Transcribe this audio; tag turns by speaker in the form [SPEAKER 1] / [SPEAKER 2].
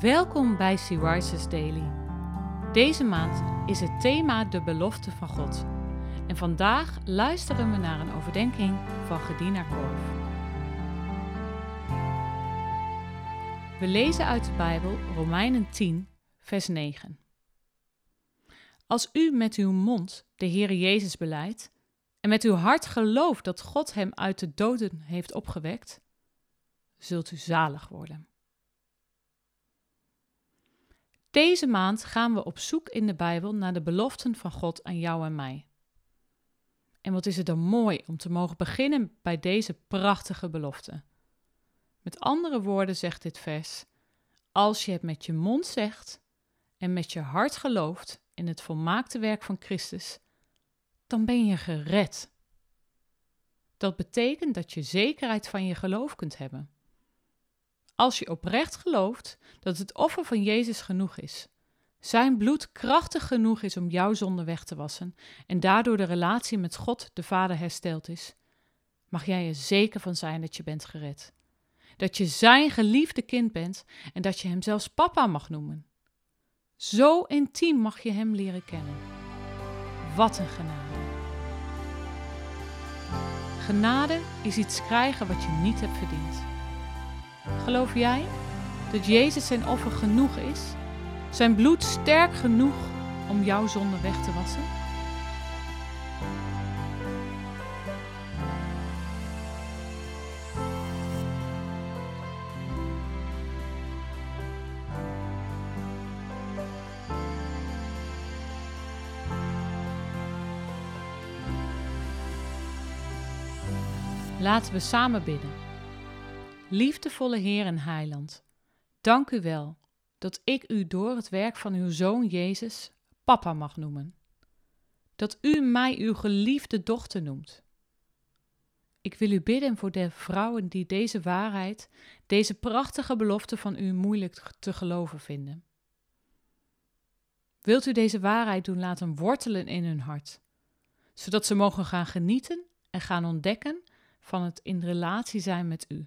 [SPEAKER 1] Welkom bij Sea Daily. Deze maand is het thema de belofte van God. En vandaag luisteren we naar een overdenking van Gedina Korf. We lezen uit de Bijbel Romeinen 10, vers 9. Als u met uw mond de Heere Jezus beleidt en met uw hart gelooft dat God hem uit de doden heeft opgewekt, zult u zalig worden. Deze maand gaan we op zoek in de Bijbel naar de beloften van God aan jou en mij. En wat is het dan mooi om te mogen beginnen bij deze prachtige belofte. Met andere woorden zegt dit vers: Als je het met je mond zegt en met je hart gelooft in het volmaakte werk van Christus, dan ben je gered. Dat betekent dat je zekerheid van je geloof kunt hebben. Als je oprecht gelooft dat het offer van Jezus genoeg is, zijn bloed krachtig genoeg is om jouw zonde weg te wassen en daardoor de relatie met God de Vader hersteld is, mag jij er zeker van zijn dat je bent gered. Dat je zijn geliefde kind bent en dat je hem zelfs papa mag noemen. Zo intiem mag je hem leren kennen. Wat een genade. Genade is iets krijgen wat je niet hebt verdiend. Geloof jij dat Jezus zijn offer genoeg is? Zijn bloed sterk genoeg om jouw zonde weg te wassen? Laten we samen bidden. Liefdevolle Heer en Heiland, dank u wel dat ik u door het werk van uw Zoon Jezus Papa mag noemen. Dat u mij uw geliefde dochter noemt. Ik wil u bidden voor de vrouwen die deze waarheid, deze prachtige belofte van u moeilijk te geloven vinden. Wilt u deze waarheid doen laten wortelen in hun hart, zodat ze mogen gaan genieten en gaan ontdekken van het in relatie zijn met u.